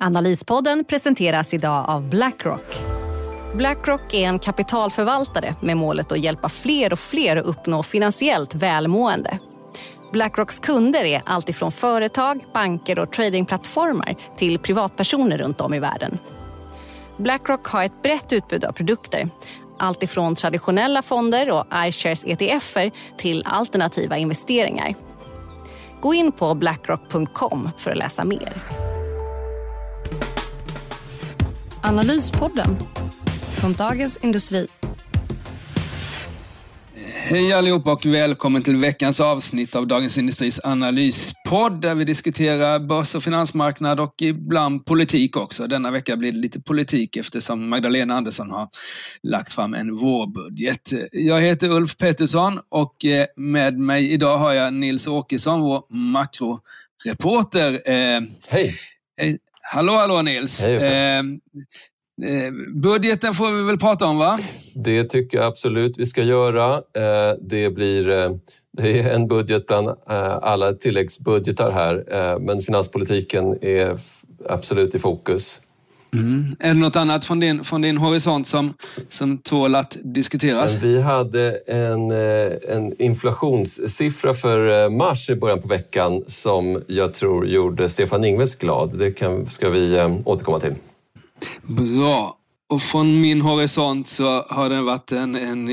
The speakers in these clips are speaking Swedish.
Analyspodden presenteras idag av Blackrock. Blackrock är en kapitalförvaltare med målet att hjälpa fler och fler att uppnå finansiellt välmående. Blackrocks kunder är alltifrån företag, banker och tradingplattformar till privatpersoner runt om i världen. Blackrock har ett brett utbud av produkter. Alltifrån traditionella fonder och iShares ETFer till alternativa investeringar. Gå in på blackrock.com för att läsa mer. Analyspodden från Dagens Industri. Hej allihopa och välkommen till veckans avsnitt av Dagens Industris analyspodd där vi diskuterar börs och finansmarknad och ibland politik också. Denna vecka blir det lite politik eftersom Magdalena Andersson har lagt fram en vårbudget. Jag heter Ulf Pettersson och eh, med mig idag har jag Nils Åkesson, vår makroreporter. Eh, Hej! Hallå, hallå Nils! Hej, eh, eh, budgeten får vi väl prata om va? Det tycker jag absolut vi ska göra. Eh, det blir eh, det är en budget bland alla tilläggsbudgetar här men finanspolitiken är absolut i fokus. Mm. Är det något annat från din, från din horisont som, som tål att diskuteras? Vi hade en, en inflationssiffra för mars i början på veckan som jag tror gjorde Stefan Ingves glad. Det kan, ska vi återkomma till. Bra. Och från min horisont så har det varit en, en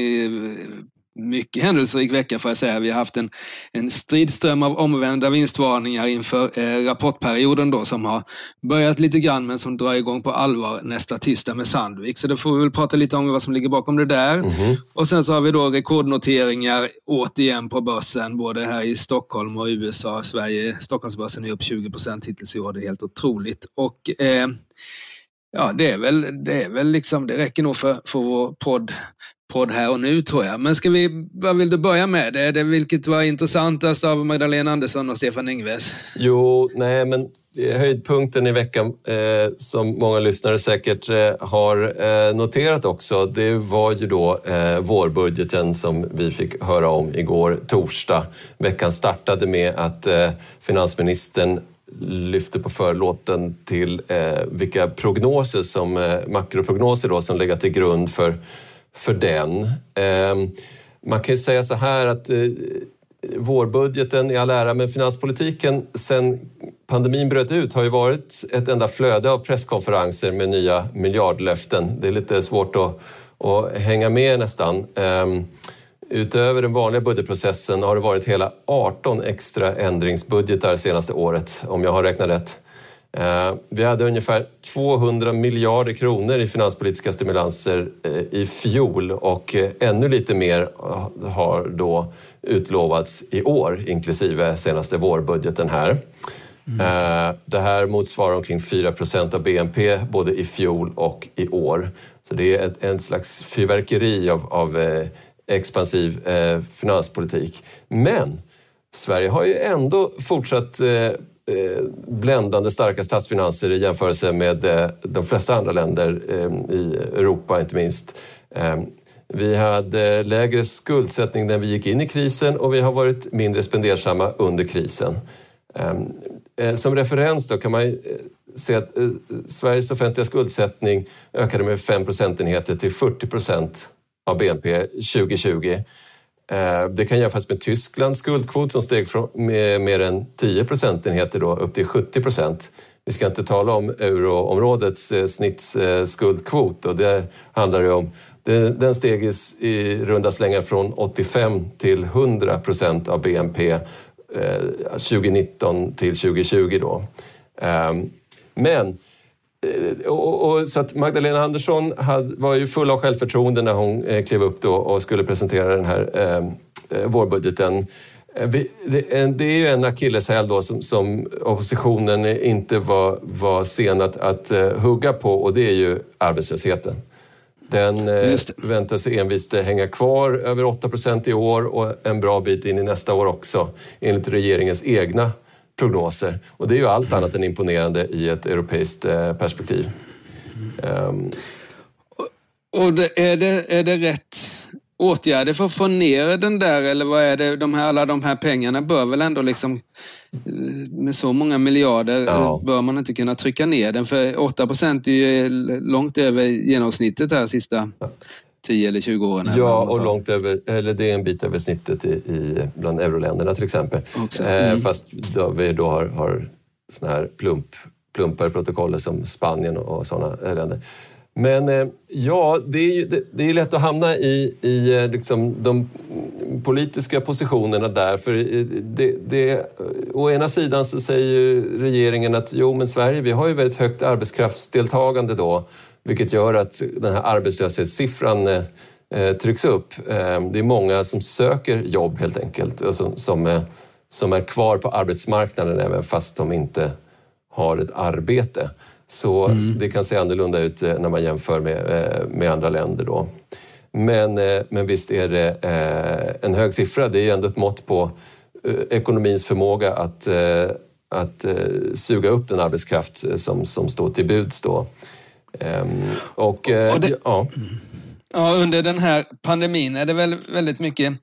mycket händelserik vecka får jag säga. Vi har haft en, en stridström av omvända vinstvarningar inför eh, rapportperioden då som har börjat lite grann men som drar igång på allvar nästa tisdag med Sandvik. Så då får vi väl prata lite om vad som ligger bakom det där. Mm -hmm. Och sen så har vi då rekordnoteringar återigen på börsen både här i Stockholm och USA. Sverige, Stockholmsbörsen är upp 20 procent hittills i år. Det är helt otroligt. Och eh, ja, det är väl, det är väl liksom, det räcker nog för, för vår podd, podd här och nu tror jag. Men ska vi, vad vill du börja med? Det, det vilket var intressantast av Magdalena Andersson och Stefan Ingves? Jo, nej men höjdpunkten i veckan eh, som många lyssnare säkert eh, har eh, noterat också, det var ju då eh, vårbudgeten som vi fick höra om igår torsdag. Veckan startade med att eh, finansministern lyfte på förlåten till eh, vilka prognoser som, eh, makroprognoser då, som lägger till grund för, för den. Ehm, man kan ju säga så här att eh, vårbudgeten i all ära, men finanspolitiken sen pandemin bröt ut har ju varit ett enda flöde av presskonferenser med nya miljardlöften. Det är lite svårt att, att hänga med nästan. Ehm, utöver den vanliga budgetprocessen har det varit hela 18 extra ändringsbudgetar senaste året, om jag har räknat rätt. Eh, vi hade ungefär 200 miljarder kronor i finanspolitiska stimulanser eh, i fjol och eh, ännu lite mer har då utlovats i år, inklusive senaste vårbudgeten här. Mm. Det här motsvarar omkring 4 procent av BNP både i fjol och i år. Så det är ett, en slags fyrverkeri av, av expansiv eh, finanspolitik. Men Sverige har ju ändå fortsatt eh, Eh, bländande starka statsfinanser i jämförelse med eh, de flesta andra länder eh, i Europa, inte minst. Vi hade lägre skuldsättning när vi gick in i krisen och vi har varit mindre spendersamma under krisen. Som referens då kan man se att Sveriges offentliga skuldsättning ökade med 5 procentenheter till 40 procent av BNP 2020. Eh, det kan jämföras med Tysklands skuldkvot som steg från med mer än 10 procentenheter då, upp till 70 procent. Vi ska inte tala om euroområdets eh, snittskuldkvot eh, och det handlar ju om den steg i runda slängar från 85 till 100 procent av BNP 2019 till 2020. Då. Ehm, men och, och, så att Magdalena Andersson hade, var ju full av självförtroende när hon eh, klev upp då och skulle presentera den här eh, eh vårbudgeten. Eh, det är ju en akilleshäl då som, som, oppositionen inte var, var sen att, att uh, hugga på och det är ju arbetslösheten. Den uh, väntas envist hänga kvar över 8 procent i år och en bra bit in i nästa år också enligt regeringens egna prognoser. Och det är ju allt annat än imponerande i ett europeiskt uh, perspektiv. Um, och det, är, det, är det rätt åtgärder för att få ner den där eller vad är det? De här, alla de här pengarna bör väl ändå liksom med så många miljarder ja. bör man inte kunna trycka ner den för 8 procent är ju långt över genomsnittet här sista 10 eller 20 åren. Ja, och långt över, eller det är en bit över snittet i, i bland euroländerna till exempel. Eh, mm. Eh, fast då vi då har, har såna här plump, plumpar protokoller som Spanien och sådana länder. Men eh, ja, det är, det, det är lätt att hamna i, i eh, liksom de politiska positionerna där. För eh, det, det, å ena sidan så säger regeringen att jo, men Sverige vi har ju väldigt högt arbetskraftsdeltagande då, vilket gör att den här arbetslöshetssiffran eh, trycks upp. Eh, det är många som söker jobb helt enkelt, som, eh, är kvar på arbetsmarknaden även fast de inte har ett arbete. Så mm. det kan se annorlunda ut eh, när man jämför med, eh, med andra länder. Då. Men, eh, men visst är det en hög siffra. Det är ju ändå ett mått på ekonomins förmåga att, att suga upp den arbetskraft som, som står till buds. Då. Ehm, och, och det, ja. ja, under den här pandemin är det väl väldigt mycket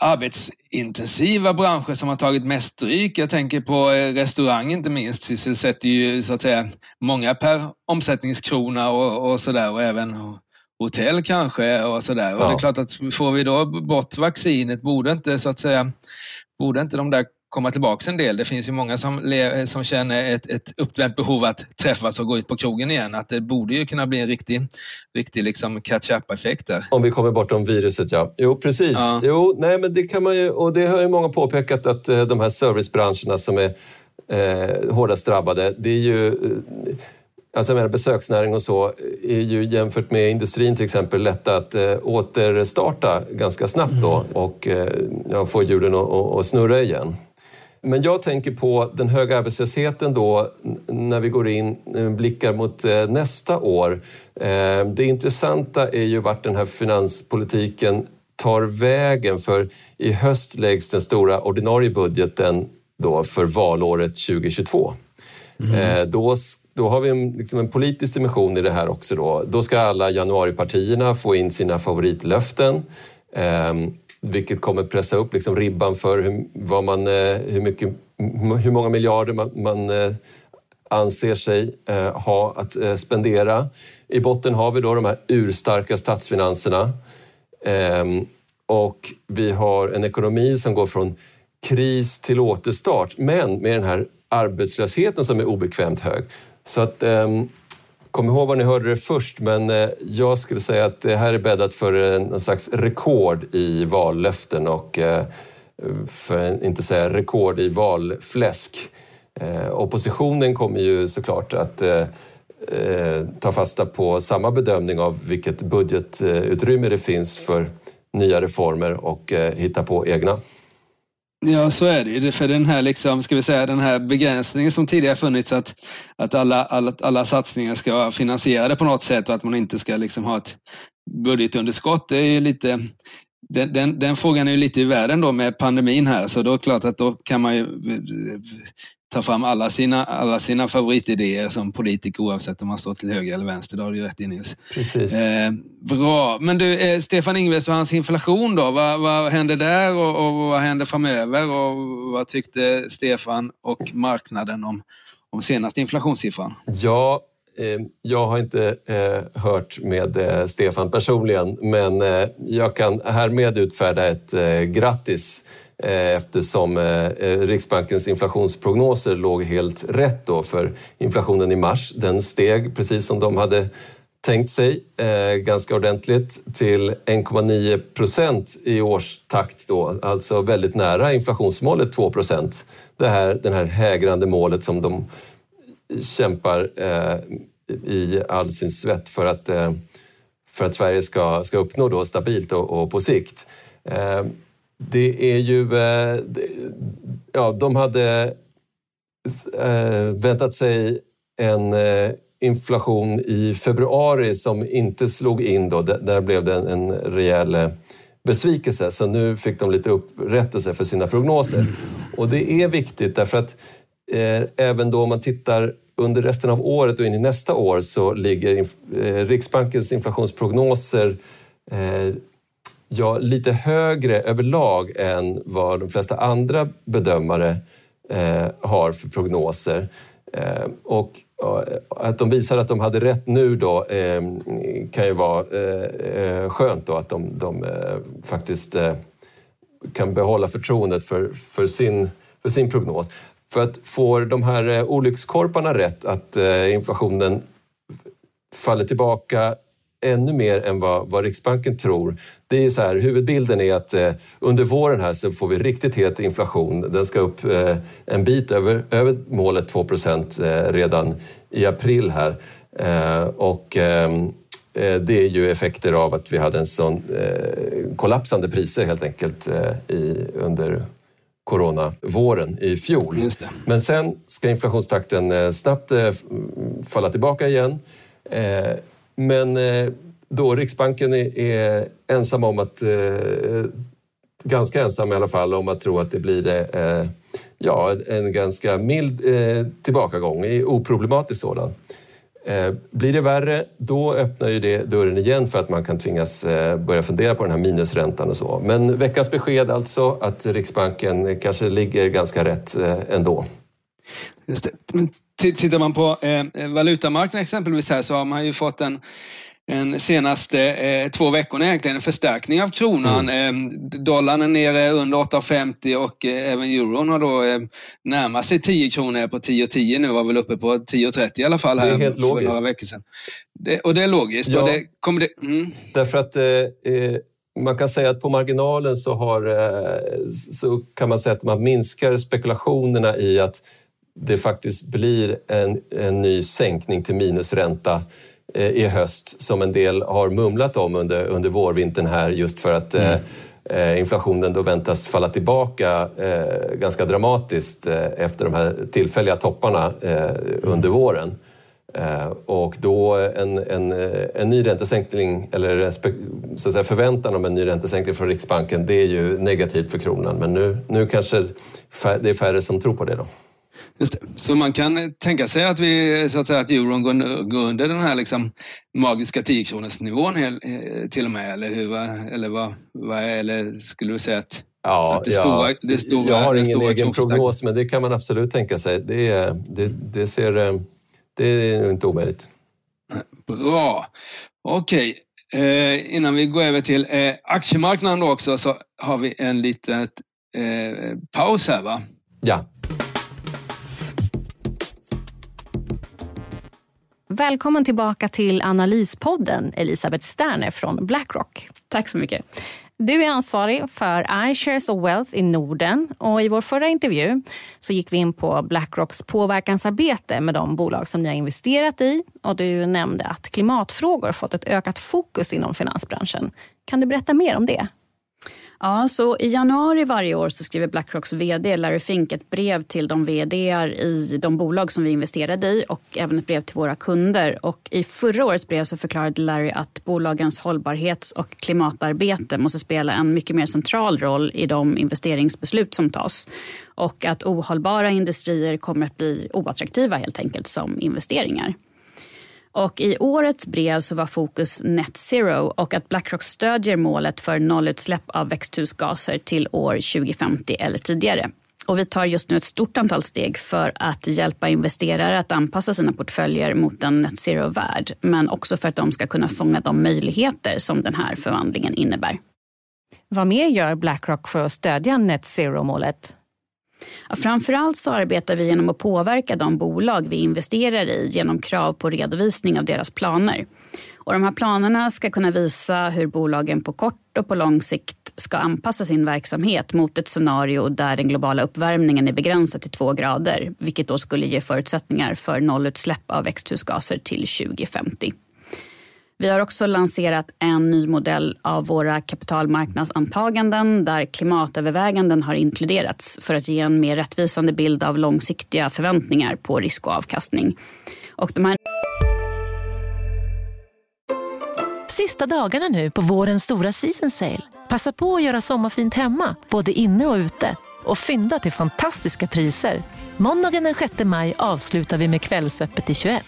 arbetsintensiva branscher som har tagit mest stryk. Jag tänker på eh, restaurang inte minst, sysselsätter ju så att säga många per omsättningskrona och, och sådär och även hotell kanske och sådär. Ja. Och det är klart att får vi då bort vaccinet, borde inte så att säga, borde inte de där komma tillbaka en del. Det finns ju många som, som känner ett, ett uppdämt behov att träffas och gå ut på krogen igen. Att det borde ju kunna bli en riktig, riktig liksom catch-up-effekt där. Om vi kommer bortom viruset, ja. Jo, precis. Ja. Jo, nej, men det kan man ju, och det har ju många påpekat att eh, de här servicebranscherna som är eh, hårdast drabbade, det är ju eh, Alltså jag menar, besöksnäring och så är ju jämfört med industrin till exempel lätta att eh, återstarta ganska snabbt då mm. och eh, få hjulen att snurra igen. Men jag tänker på den höga arbetslösheten då när vi går in, vi blickar mot eh, nästa år. Eh, det intressanta är ju vart den här finanspolitiken tar vägen för i höst läggs den stora ordinarie budgeten då för valåret 2022. Mm. Eh, då, då har vi en, liksom en politisk dimension i det här också. Då, då ska alla januaripartierna få in sina favoritlöften vilket kommer pressa upp liksom ribban för hur, vad man, eh, hur, mycket, hur många miljarder man, man eh, anser sig eh, ha att spendera. I botten har vi då de här urstarka statsfinanserna ehm, och vi har en ekonomi som går från kris till återstart, men med den här arbetslösheten som är obekvämt hög. Så att ehm, Kom ihåg var ni hörde det först, men eh, jag skulle säga att det här är bäddat för en slags rekord i vallöften och eh, för att inte säga rekord i valfläsk. Eh, oppositionen kommer ju såklart att ta fasta på samma bedömning av vilket budgetutrymme det finns för nya reformer och hitta på egna. Ja, så är det ju. För den här, liksom, ska vi säga, den här begränsningen som tidigare funnits att, att alla, alla, alla satsningar ska vara finansierade på något sätt och att man inte ska liksom ha ett budgetunderskott. Det är ju lite, den, den, den, frågan är ju lite i världen då med pandemin här, så då är det klart att då kan man ju ta fram alla sina, alla sina favoritidéer som politiker oavsett om man står till höger eller vänster. Det har du rätt i Nils. Precis. Eh, bra, men du eh, Stefan Ingves och hans inflation då, vad, vad händer där och, och, vad händer framöver och vad tyckte Stefan och marknaden om, om senaste inflationssiffran? Ja, eh, jag har inte eh, hört med eh, Stefan personligen, men eh, jag kan härmed utfärda ett grattis Eh, eftersom eh, eh, Riksbankens inflationsprognoser låg helt rätt då för inflationen i mars. Den steg precis som de hade tänkt sig ganska ordentligt till 1,9 procent i årstakt då, alltså väldigt nära inflationsmålet 2 procent. Det här, den här hägrande målet som de kämpar i all sin svett för att, för att Sverige ska, ska uppnå då stabilt och, och på sikt det är ju... Eh, ja, de hade eh, väntat sig en eh, inflation i februari som inte slog in då. Där blev det en rejäl besvikelse. Så nu fick de lite upprättelse för sina prognoser. Och det är viktigt därför att även då man tittar under resten av året och in i nästa år så ligger Riksbankens inflationsprognoser ja, lite högre överlag än vad de flesta andra bedömare eh, har för prognoser. Eh, och eh, att de visar att de hade rätt nu då eh, kan ju vara eh, eh skönt då att de, de eh, faktiskt kan behålla förtroendet för, för, sin, för sin prognos. För att får de här olyckskorparna rätt att inflationen faller tillbaka ännu mer än vad, vad Riksbanken tror. Det är så här, huvudbilden är att eh, under våren här så får vi riktigt het inflation. Den ska upp eh, en bit över, över målet 2 procent eh, redan i april här. Eh, och ehm, eh, det är ju effekter av att vi hade en sån eh, kollapsande priser helt enkelt i, under coronavåren i fjol. Men sen ska inflationstakten snabbt falla tillbaka igen. Men eh, då Riksbanken är, ensam om att, eh, ganska ensam i alla fall, om att tro att det blir eh, ja, en ganska mild tillbakagång, oproblematisk sådan. Blir det värre, då öppnar ju det dörren igen för att man kan tvingas börja fundera på den här minusräntan och så. Men veckans besked alltså att Riksbanken kanske ligger ganska rätt ändå. Just det. Men Tittar man på eh, valutamarknaden exempelvis här så har man ju fått en en senaste eh, två veckorna egentligen en förstärkning av kronan. Mm. Eh, dollarn är nere under 8,50 och eh, även euron har då eh, närmat sig 10 kronor på 10,10 10 nu var väl uppe på 10,30 i alla fall här det är helt logiskt. några veckor sedan. Det, och det är logiskt. Ja, det, kommer det, mm. Därför att eh, eh, man kan säga att på marginalen så, har, så kan man säga att man minskar spekulationerna i att det faktiskt blir en, en ny sänkning till minusränta eh, i höst som en del har mumlat om under, under vårvintern här just för att mm. eh, inflationen då väntas falla tillbaka eh, ganska dramatiskt eh, efter de här tillfälliga topparna eh, under våren. Eh, och då en, en, en ny räntesänkning, eller så att säga, förväntan om en ny räntesänkning från Riksbanken, det är ju negativt för kronan. Men nu, nu kanske det är färre som tror på det. då. Så man kan tänka sig att, vi, så att, säga, att euron går, går under den här liksom magiska 10 nivån eh, till och med, eller, hur, eller, vad, vad, eller skulle du säga att Ja, att det stora, det stora, jag har ingen egen prognos, men det kan man absolut tänka sig. Det, det, det, ser, eh, det är inte omöjligt. Bra. Okej, eh, innan vi går över till eh, aktiemarknaden då också så har vi en liten eh, paus här va? Ja. Välkommen tillbaka till Analyspodden, Elisabeth Sterner från Blackrock. Tack så mycket. Du är ansvarig för iShares och Wealth i Norden. Och I vår förra intervju så gick vi in på Blackrocks påverkansarbete med de bolag som ni har investerat i. Och Du nämnde att klimatfrågor fått ett ökat fokus inom finansbranschen. Kan du berätta mer om det? Ja, så I januari varje år så skriver Blackrocks vd Larry Fink ett brev till de vd i de bolag som vi investerade i och även ett brev till våra kunder. Och I förra årets brev så förklarade Larry att bolagens hållbarhets och klimatarbete måste spela en mycket mer central roll i de investeringsbeslut som tas och att ohållbara industrier kommer att bli oattraktiva helt enkelt som investeringar. Och I årets brev så var fokus net zero och att Blackrock stödjer målet för nollutsläpp av växthusgaser till år 2050 eller tidigare. Och vi tar just nu ett stort antal steg för att hjälpa investerare att anpassa sina portföljer mot en net zero-värld men också för att de ska kunna fånga de möjligheter som den här förvandlingen innebär. Vad mer gör Blackrock för att stödja net zero-målet? Ja, framförallt så arbetar vi genom att påverka de bolag vi investerar i genom krav på redovisning av deras planer. Och de här planerna ska kunna visa hur bolagen på kort och på lång sikt ska anpassa sin verksamhet mot ett scenario där den globala uppvärmningen är begränsad till två grader, vilket då skulle ge förutsättningar för nollutsläpp av växthusgaser till 2050. Vi har också lanserat en ny modell av våra kapitalmarknadsantaganden där klimatöverväganden har inkluderats för att ge en mer rättvisande bild av långsiktiga förväntningar på risk och avkastning. Och de här... Sista dagarna nu på vårens stora season sale. Passa på att göra sommarfint hemma, både inne och ute och fynda till fantastiska priser. Måndagen den 6 maj avslutar vi med Kvällsöppet i 21.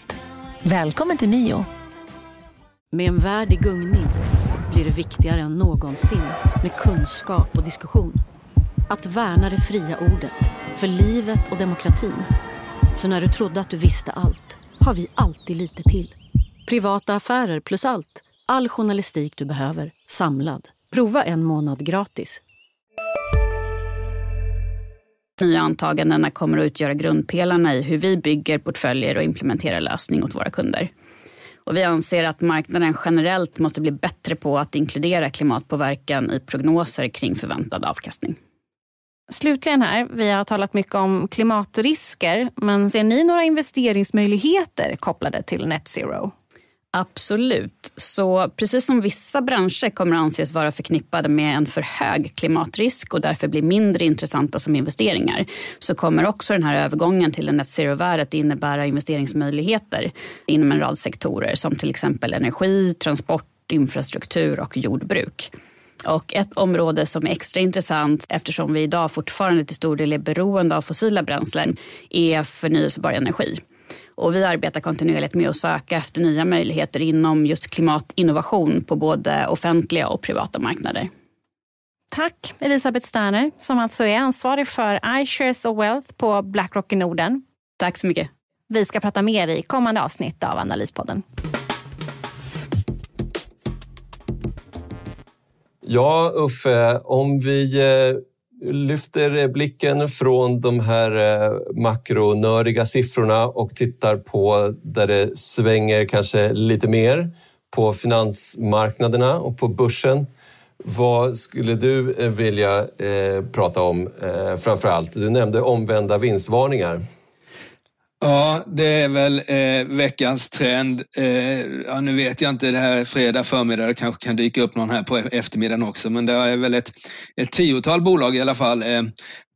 Välkommen till Mio. Med en värld i gungning blir det viktigare än någonsin med kunskap och diskussion. Att värna det fria ordet, för livet och demokratin. Så när du trodde att du visste allt, har vi alltid lite till. Privata affärer plus allt. All journalistik du behöver, samlad. Prova en månad gratis. Nya antagandena kommer att utgöra grundpelarna i hur vi bygger portföljer och implementerar lösning åt våra kunder. Och vi anser att marknaden generellt måste bli bättre på att inkludera klimatpåverkan i prognoser kring förväntad avkastning. Slutligen här, vi har talat mycket om klimatrisker, men ser ni några investeringsmöjligheter kopplade till net zero? Absolut. Så precis som vissa branscher kommer att anses vara förknippade med en för hög klimatrisk och därför blir mindre intressanta som investeringar så kommer också den här övergången till en net zero-värld att innebära investeringsmöjligheter inom en rad sektorer som till exempel energi, transport, infrastruktur och jordbruk. Och ett område som är extra intressant eftersom vi idag fortfarande till stor del är beroende av fossila bränslen är förnyelsebar energi. Och vi arbetar kontinuerligt med att söka efter nya möjligheter inom just klimatinnovation på både offentliga och privata marknader. Tack Elisabeth Sterner som alltså är ansvarig för iShares och Wealth på Blackrock i Norden. Tack så mycket. Vi ska prata mer i kommande avsnitt av Analyspodden. Ja, Uffe, om vi eh, lyfter eh, blicken från de här eh, makronördiga siffrorna och tittar på där det svänger kanske lite mer på finansmarknaderna och på börsen. Vad skulle du eh, vilja prata om framför allt? Du nämnde omvända vinstvarningar. Ja, det är väl eh, veckans trend. Eh, ja, nu vet jag inte, det här är fredag förmiddag, det kanske kan dyka upp någon här på e- eftermiddagen också, men det är väl ett, ett tiotal bolag i alla fall eh,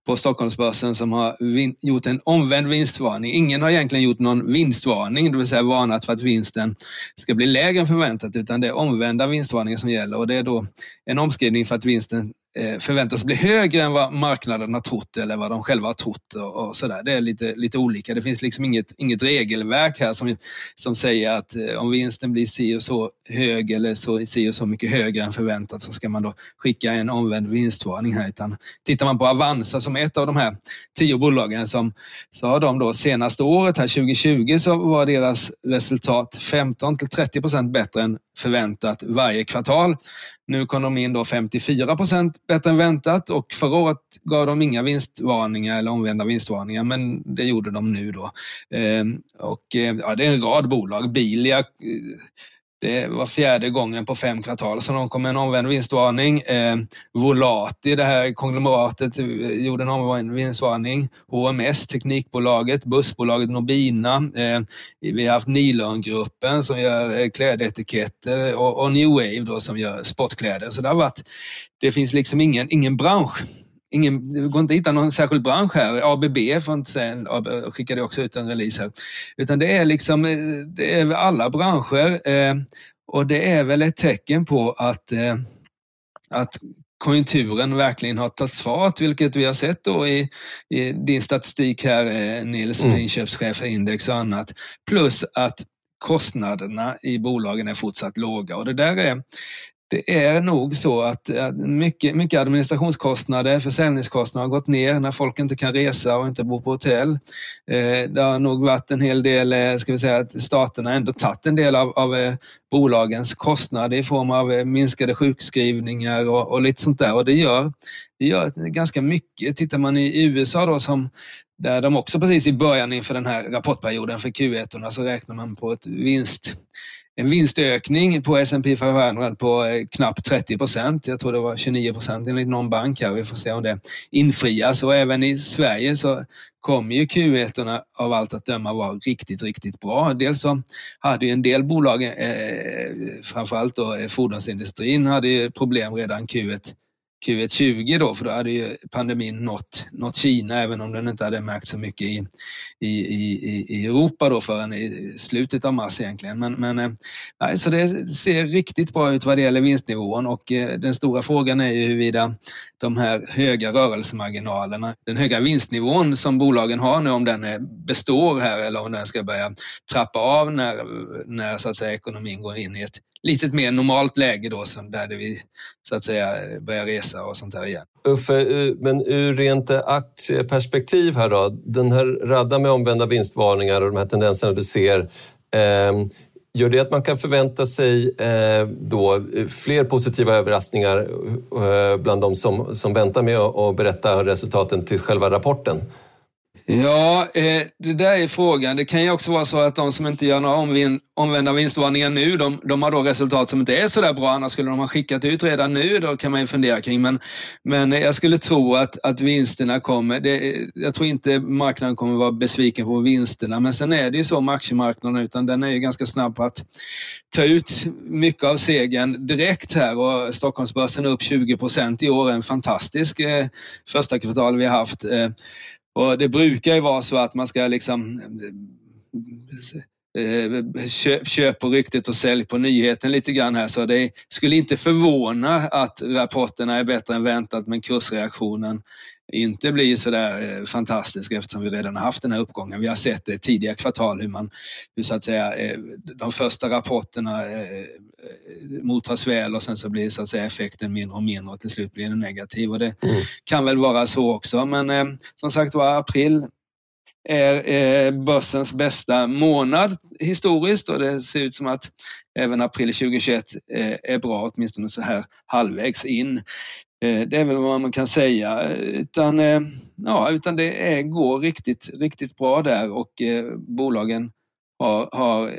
på Stockholmsbörsen som har vin, gjort en omvänd vinstvarning. Ingen har egentligen gjort någon vinstvarning, det vill säga varnat för att vinsten ska bli lägre än förväntat, utan det är omvända vinstvarningar som gäller och det är då en omskrivning för att vinsten Eh, förväntas bli högre än vad marknaden har trott eller vad de själva har trott. Och, och sådär. Det är lite, lite olika. Det finns liksom inget, inget regelverk här som, som säger att eh, om vinsten blir si och så hög eller så, si och så mycket högre än förväntat så ska man då skicka en omvänd vinstvarning här. Utan tittar man på Avanza som är ett av de här tio bolagen som, så har de då senaste året, här 2020, så var deras resultat 15 till 30 procent bättre än förväntat varje kvartal. Nu kom de in då 54 procent bättre än väntat och förra året gav de inga vinstvarningar eller omvända vinstvarningar men det gjorde de nu då. Ehm, och eh, ja, det är en rad bolag. Bilia eh, det var fjärde gången på fem kvartal som de kom med en omvänd vinstvarning. Eh, Volati, det här konglomeratet, eh, gjorde en omvänd vinstvarning. HMS, Teknikbolaget, bussbolaget Nobina. Eh, vi har haft Nilörngruppen som gör eh, klädetiketter och, och, New Wave då, som gör sportkläder. Så det har varit, det finns liksom ingen, ingen bransch ingen, det går inte att hitta någon särskild bransch här. ABB får inte säga, skickade också ut en release här. Utan det är liksom, eh, det är alla branscher eh, och det är väl ett tecken på att, eh, att konjunkturen verkligen har tagit fart, vilket vi har sett då i, i din statistik här Nils, mm. inköpschef för index och annat. Plus att kostnaderna i bolagen är fortsatt låga och det där är, det är nog så att eh, mycket, mycket administrationskostnader, försäljningskostnader har gått ner när folk inte kan resa och inte bo på hotell. Eh, det har nog varit en hel del, eh, ska vi säga att staterna ändå tagit en del av, av eh, bolagens kostnader i form av minskade sjukskrivningar och, och lite sånt där och det gör, det gör ganska mycket. Tittar man i USA då som där de också precis i början inför den här rapportperioden för Q1 så räknar man på ett vinst en vinstökning på S&P 500 på eh, knappt 30 procent. Jag tror det var 29 procent enligt någon bank här. Vi får se om det infrias och även i Sverige så kommer ju Q1 av allt att döma vara riktigt, riktigt bra. Dels så hade ju en del bolag, eh, framförallt då eh, fordonsindustrin, hade ju problem redan Q1 Q1 20 då, för då hade ju pandemin nått, nått Kina även om den inte hade märkt så mycket i, i, i, i Europa då förrän i slutet av mars egentligen. Men, men eh, nej, så det ser riktigt bra ut vad det gäller vinstnivån och eh, den stora frågan är ju huruvida de här höga rörelsemarginalerna, den höga vinstnivån som bolagen har nu, om den är, består här eller om den ska börja trappa av när, när så att säga, ekonomin går in i ett litet mer normalt läge då, där vi så att säga börjar resa och sånt där igen. Uffe, men ur rent eh, aktieperspektiv här då, den här raddan med omvända vinstvarningar och de här tendenserna du ser, eh, Gör det att man kan förvänta sig eh, då fler positiva överraskningar eh, bland de som, som väntar med att berätta resultaten till själva rapporten? Ja, eh, det där är frågan. Det kan ju också vara så att de som inte gör några omvin, omvända vinstvarningar nu, de, de, har då resultat som inte är så där bra. Annars skulle de ha skickat ut redan nu. Då kan man ju fundera kring. Men, men jag skulle tro att, att vinsterna kommer. Det, jag tror inte marknaden kommer vara besviken på vinsterna. Men sen är det ju så med aktiemarknaden, utan den är ju ganska snabb på att ta ut mycket av segern direkt här. Och Stockholmsbörsen är upp 20 procent i år. En fantastisk eh, första kvartal vi har haft. Eh, och det brukar ju vara så att man ska liksom eh, köp, köp på ryktet och sälj på nyheten lite grann här. Så det skulle inte förvåna att rapporterna är bättre än väntat men kursreaktionen inte blir så där eh, fantastisk eftersom vi redan har haft den här uppgången. Vi har sett det tidiga kvartal hur man, hur så att säga, eh, de första rapporterna mottas väl och sen så blir så att säga effekten mindre och mindre och till slut blir den negativ och det mm. kan väl vara så också. Men eh, som sagt var april är eh, börsens bästa månad historiskt och det ser ut som att även april 2021 eh, är bra, åtminstone så här halvvägs in. Eh, det är väl vad man kan säga. Utan, eh, ja, utan det är, går riktigt, riktigt bra där och eh, bolagen har, har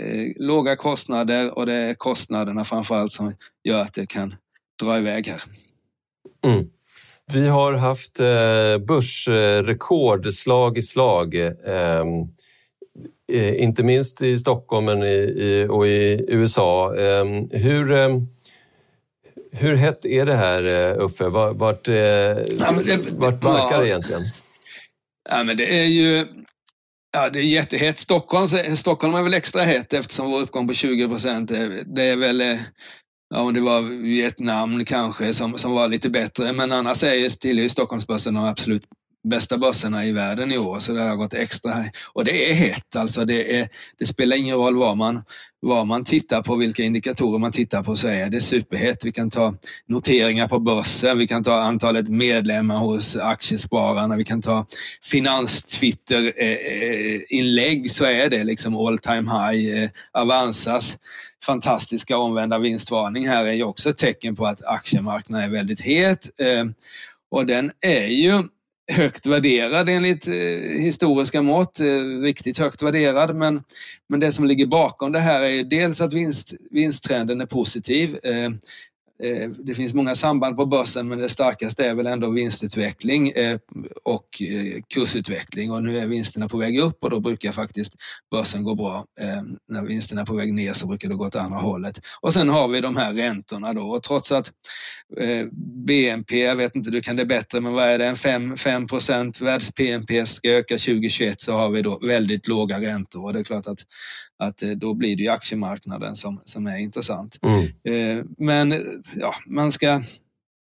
låga kostnader och det är kostnaderna framförallt som gör att det kan dra iväg här. Mm. Vi har haft börsrekord slag i slag. Ehm, inte minst i Stockholm och i USA. Ehm, hur, ehm, hur hett är det här eh, Uffe? Vart, vart, eh, ja, det, vart barkar det egentligen? Ja, men det är ju Ja, det är jättehett. Stockholm, Stockholm är väl extra hett eftersom vår uppgång på 20 procent, det är väl eh, Ja, om det var Vietnam kanske som, som var lite bättre, men annars är tillhör Stockholmsbörsen de absolut bästa börserna i världen i år, så det har gått extra. Här. Och det är hett, alltså det, är, det spelar ingen roll vad man, vad man tittar på, vilka indikatorer man tittar på, så är det superhett. Vi kan ta noteringar på börsen, vi kan ta antalet medlemmar hos aktiespararna, vi kan ta finanstwitter-inlägg, så är det liksom all time high. Eh, Avanzas fantastiska omvända vinstvarning här är ju också ett tecken på att aktiemarknaden är väldigt het. Eh, och den är ju högt värderad enligt eh, historiska mått, eh, riktigt högt värderad. Men, men det som ligger bakom det här är dels att vinst, vinsttrenden är positiv. Eh, Eh, det finns många samband på börsen men det starkaste är väl ändå vinstutveckling eh, och eh, kursutveckling och nu är vinsterna på väg upp och då brukar faktiskt börsen gå bra. När vinsterna är på väg ner så brukar det gå åt andra hållet. Och sen har vi de här räntorna då och trots att BNP, jag vet inte, du kan det bättre, men vad är det, en 5, 5 procent världs-BNP ska öka 2021 så har vi då väldigt låga räntor och det är klart att att eh, då blir det ju aktiemarknaden som, som är intressant. Mm. Eh, men ja, man ska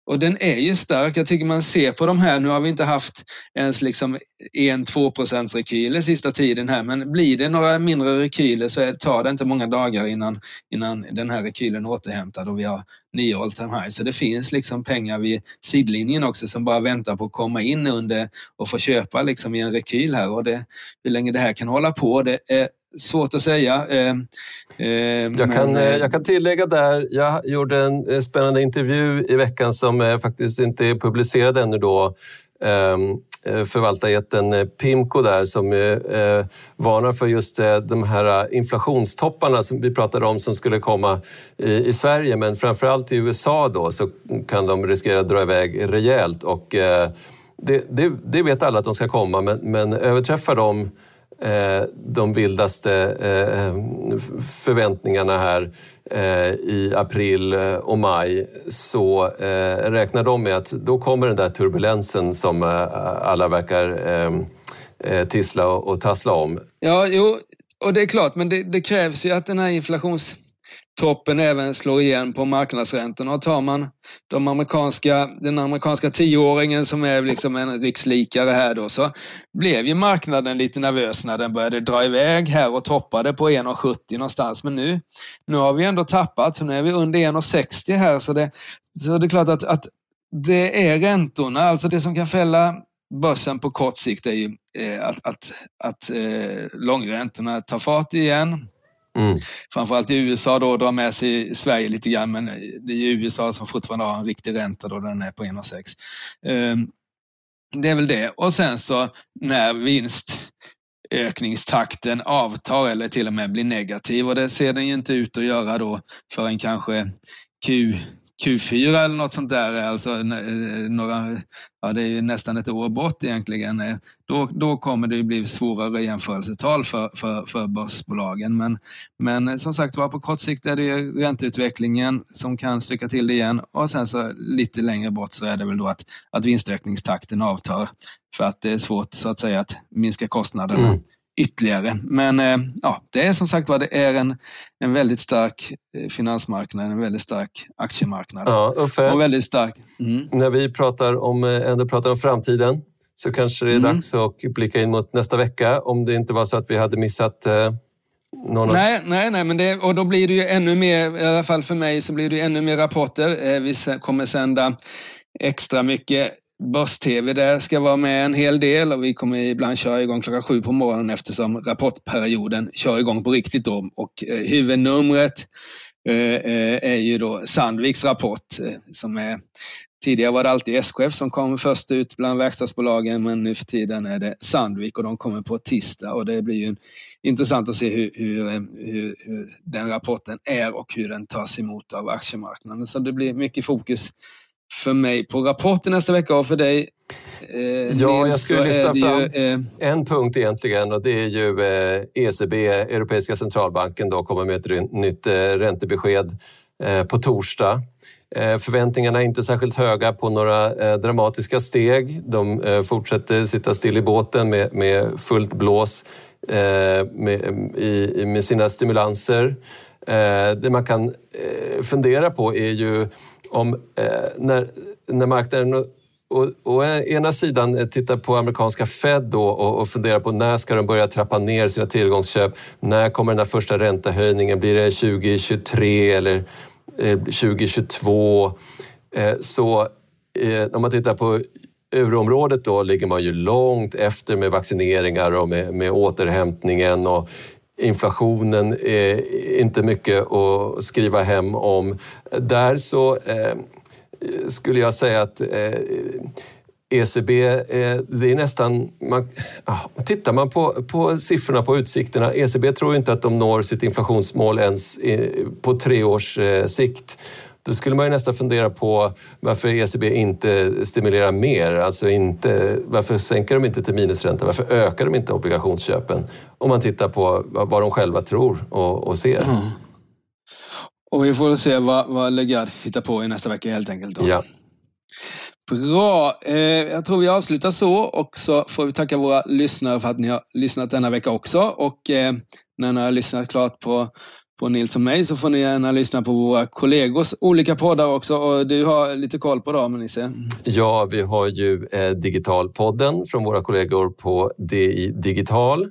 och den är ju stark. Jag tycker man ser på de här, nu har vi inte haft ens liksom 1-2 procents rekyler sista tiden här, men blir det några mindre rekyler så tar det inte många dagar innan, innan den här rekylen återhämtad och vi har nya all time high. Så det finns liksom pengar vid sidlinjen också som bara väntar på att komma in under och få köpa liksom i en rekyl här och det, hur länge det här kan hålla på, det är svårt att säga. Eh, eh, jag, kan, eh, jag kan tillägga där, jag gjorde en spännande intervju i veckan som faktiskt inte är publicerad ännu då. Ehm, förvaltarjätten Pimco där som varnar för just de här inflationstopparna som vi pratade om som skulle komma i, Sverige. Men framförallt i USA då så kan de riskera att dra iväg rejält och det, det, det, vet alla att de ska komma. Men, men överträffar de Eh, de vildaste eh, förväntningarna här eh, i april och maj så räknar de med att då kommer den där turbulensen som alla verkar tissla och tassla om. Ja, jo, och det är klart, men det, det krävs ju att den här inflations toppen även slår igen på marknadsräntorna. Och tar man de amerikanska, den amerikanska tioåringen som är liksom en rikslikare här då så blev ju marknaden lite nervös när den började dra iväg här och toppade på 1,70 någonstans. Men nu, nu har vi ändå tappat så nu är vi under 1,60 här så det, så det är klart att, att det är räntorna, alltså det som kan fälla börsen på kort sikt är ju eh, att, att, att eh, långräntorna tar fart igen. Mm. Framförallt i USA då drar med sig Sverige lite grann men det är USA som fortfarande har en riktig ränta då den är på 1,6. Ehm, det är väl det. Och sen så när vinstökningstakten avtar eller till och med blir negativ och det ser den ju inte ut att göra då förrän kanske Q Q4 eller något sånt där, alltså eh, några, ja det är ju nästan ett år bort egentligen, eh, då, då kommer det bli svårare jämförelsetal för, för, för börsbolagen. Men, men eh, som sagt var, på kort sikt är det ränteutvecklingen som kan stycka till det igen och sen så lite längre bort så är det väl då att, att vinstökningstakten avtar för att det är svårt så att säga att minska kostnaderna. Mm ytterligare. Men eh, ja, det är som sagt var, det är en, en väldigt stark eh, finansmarknad, en väldigt stark aktiemarknad. Ja, Uffe, och väldigt stark. Mm. När vi pratar om, eh, ändå pratar om framtiden så kanske det är mm. dags att blicka in mot nästa vecka om det inte var så att vi hade missat eh, någon nej, nej, nej, men det, och då blir det ju ännu mer, i alla fall för mig, så blir det ännu mer rapporter. Vi kommer sända extra mycket Börs-TV där ska vara med en hel del och vi kommer ibland köra igång klockan sju på morgonen eftersom rapportperioden kör igång på riktigt då. Och eh, huvudnumret eh, eh, är ju då Sandviks rapport eh, som är Tidigare var det alltid SKF som kom först ut bland verkstadsbolagen men nu för tiden är det Sandvik och de kommer på tisdag och det blir ju intressant att se hur, hur, hur, hur den rapporten är och hur den tas emot av aktiemarknaden. Så det blir mycket fokus för mig på rapporten nästa vecka och för dig eh, Ja, jag skulle lyfta fram ju, eh, en punkt egentligen och det är ju eh, ECB, Europeiska centralbanken, då, kommer med ett nytt eh, räntebesked eh, på torsdag. Eh, förväntningarna är inte särskilt höga på några dramatiska steg. De fortsätter sitta still i båten med, med fullt blås med, i, med sina stimulanser. Det man kan fundera på är ju om eh, när, när marknaden å, å ena sidan eh, tittar på amerikanska Fed då och, och funderar på när ska de börja trappa ner sina tillgångsköp? När kommer den där första räntehöjningen? Blir det 2023 eller eh, 2022? Eh, så eh, om man tittar på euroområdet då ligger man ju långt efter med vaccineringar och med, med återhämtningen och inflationen är inte mycket att skriva hem om. Där så eh, skulle jag säga att eh, ECB, eh, det är nästan... Man, ah, tittar man på, på siffrorna på utsikterna, ECB tror inte att de når sitt inflationsmål ens eh, på tre års eh, sikt. Då skulle man ju nästan fundera på varför ECB inte stimulerar mer. Alltså inte, varför sänker de inte till minusränta? Varför ökar de inte obligationsköpen? Om man tittar på vad de själva tror och, och ser. Mm. Och vi får se vad, vad Legard hittar på i nästa vecka helt enkelt. Då. Ja. Bra. Eh, jag tror vi avslutar så och så får vi tacka våra lyssnare för att ni har lyssnat denna vecka också. Och eh, när ni har lyssnat klart på på Nils och mig så får ni gärna lyssna på våra kollegors olika poddar också. Och du har lite koll på dem, Nisse? Ja, vi har ju eh, Digitalpodden från våra kollegor på DI Digital.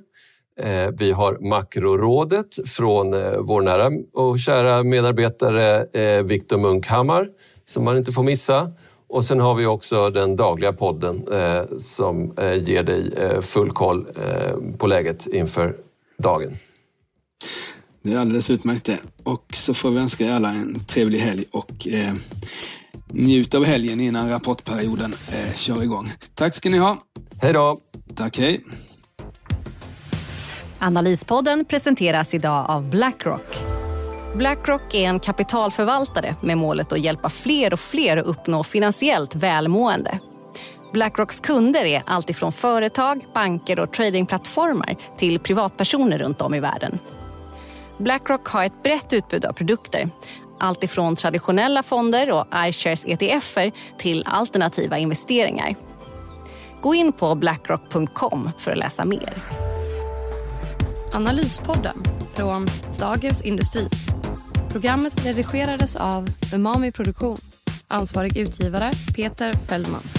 Eh, vi har Makrorådet från eh, vår nära och kära medarbetare eh, Viktor Munkhammar som man inte får missa. Och sen har vi också den dagliga podden eh, som eh, ger dig eh, full koll eh, på läget inför dagen. Det är alldeles utmärkt det. Och så får vi önska er alla en trevlig helg och eh, njut av helgen innan rapportperioden eh, kör igång. Tack ska ni ha. Hej då! Tack, hej. Analyspodden presenteras idag av Blackrock. Blackrock är en kapitalförvaltare med målet att hjälpa fler och fler att uppnå finansiellt välmående. Blackrocks kunder är alltifrån företag, banker och tradingplattformar till privatpersoner runt om i världen. Blackrock har ett brett utbud av produkter. Allt ifrån traditionella fonder och iShares ETFer till alternativa investeringar. Gå in på blackrock.com för att läsa mer. Analyspodden från Dagens Industri. Programmet redigerades av Umami Produktion. Ansvarig utgivare Peter Fellman.